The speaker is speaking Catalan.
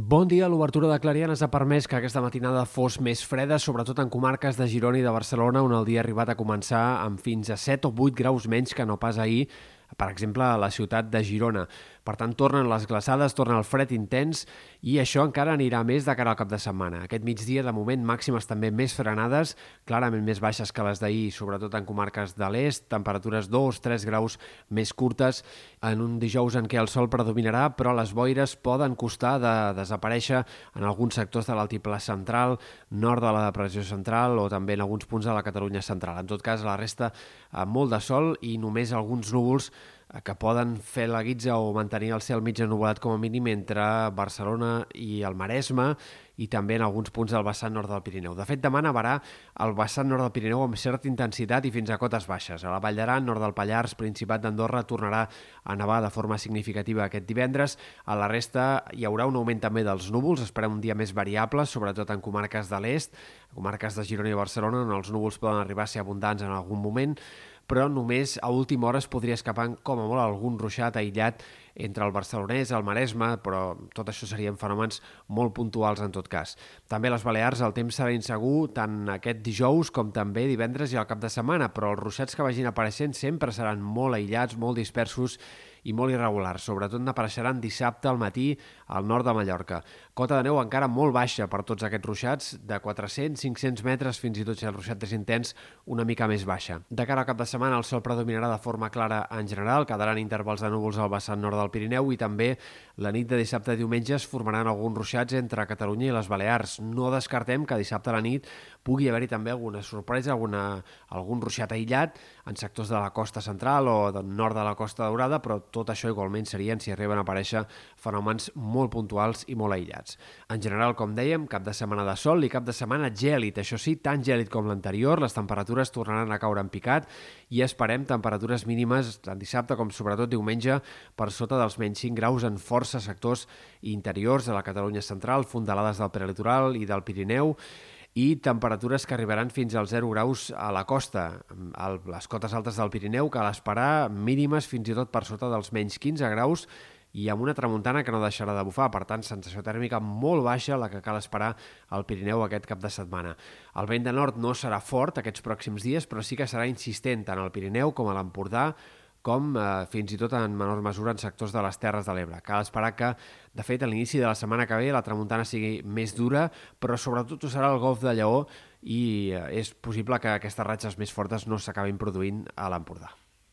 Bon dia. L'obertura de Clarianes ha permès que aquesta matinada fos més freda, sobretot en comarques de Girona i de Barcelona, on el dia ha arribat a començar amb fins a 7 o 8 graus menys que no pas ahir, per exemple, a la ciutat de Girona. Per tant, tornen les glaçades, torna el fred intens i això encara anirà més de cara al cap de setmana. Aquest migdia, de moment, màximes també més frenades, clarament més baixes que les d'ahir, sobretot en comarques de l'est, temperatures 2-3 graus més curtes, en un dijous en què el sol predominarà, però les boires poden costar de desaparèixer en alguns sectors de l'altiplà central, nord de la depressió central o també en alguns punts de la Catalunya central. En tot cas, la resta, molt de sol i només alguns núvols que poden fer la guitza o mantenir el cel mig ennubulat com a mínim entre Barcelona i el Maresme i també en alguns punts del vessant nord del Pirineu. De fet, demà nevarà el vessant nord del Pirineu amb certa intensitat i fins a cotes baixes. A la Vall d'Aran, nord del Pallars, Principat d'Andorra, tornarà a nevar de forma significativa aquest divendres. A la resta hi haurà un augment també dels núvols, esperem un dia més variable, sobretot en comarques de l'est, comarques de Girona i Barcelona, on els núvols poden arribar a ser abundants en algun moment, però només a última hora es podria escapar com a molt algun ruixat aïllat entre el barcelonès, el Maresme, però tot això serien fenòmens molt puntuals en tot cas. També les Balears el temps serà insegur tant aquest dijous com també divendres i al cap de setmana, però els ruixats que vagin apareixent sempre seran molt aïllats, molt dispersos i molt irregulars. Sobretot n'apareixeran dissabte al matí al nord de Mallorca. Cota de neu encara molt baixa per tots aquests ruixats, de 400-500 metres, fins i tot si el ruixat és intens, una mica més baixa. De cara al cap de setmana el sol predominarà de forma clara en general, quedaran intervals de núvols al vessant nord del Pirineu i també la nit de dissabte i diumenge es formaran alguns ruixats entre Catalunya i les Balears. No descartem que dissabte a la nit pugui haver-hi també alguna sorpresa, alguna, algun ruixat aïllat en sectors de la costa central o del nord de la costa daurada, però tot això igualment serien si arriben a aparèixer fenòmens molt puntuals i molt aïllats. En general, com dèiem, cap de setmana de sol i cap de setmana gèlid. Això sí, tan gèlid com l'anterior, les temperatures tornaran a caure en picat i esperem temperatures mínimes tant dissabte com sobretot diumenge per sota dels menys 5 graus en força sectors interiors de la Catalunya central, fondalades del prelitoral i del Pirineu, i temperatures que arribaran fins als 0 graus a la costa. A les cotes altes del Pirineu cal esperar mínimes fins i tot per sota dels menys 15 graus i amb una tramuntana que no deixarà de bufar, per tant, sensació tèrmica molt baixa la que cal esperar al Pirineu aquest cap de setmana. El vent de nord no serà fort aquests pròxims dies, però sí que serà insistent tant al Pirineu com a l'Empordà, com eh, fins i tot en menor mesura en sectors de les Terres de l'Ebre. Cal esperar que, de fet, a l'inici de la setmana que ve la tramuntana sigui més dura, però sobretot ho serà el golf de Lleó i eh, és possible que aquestes ratxes més fortes no s'acabin produint a l'Empordà.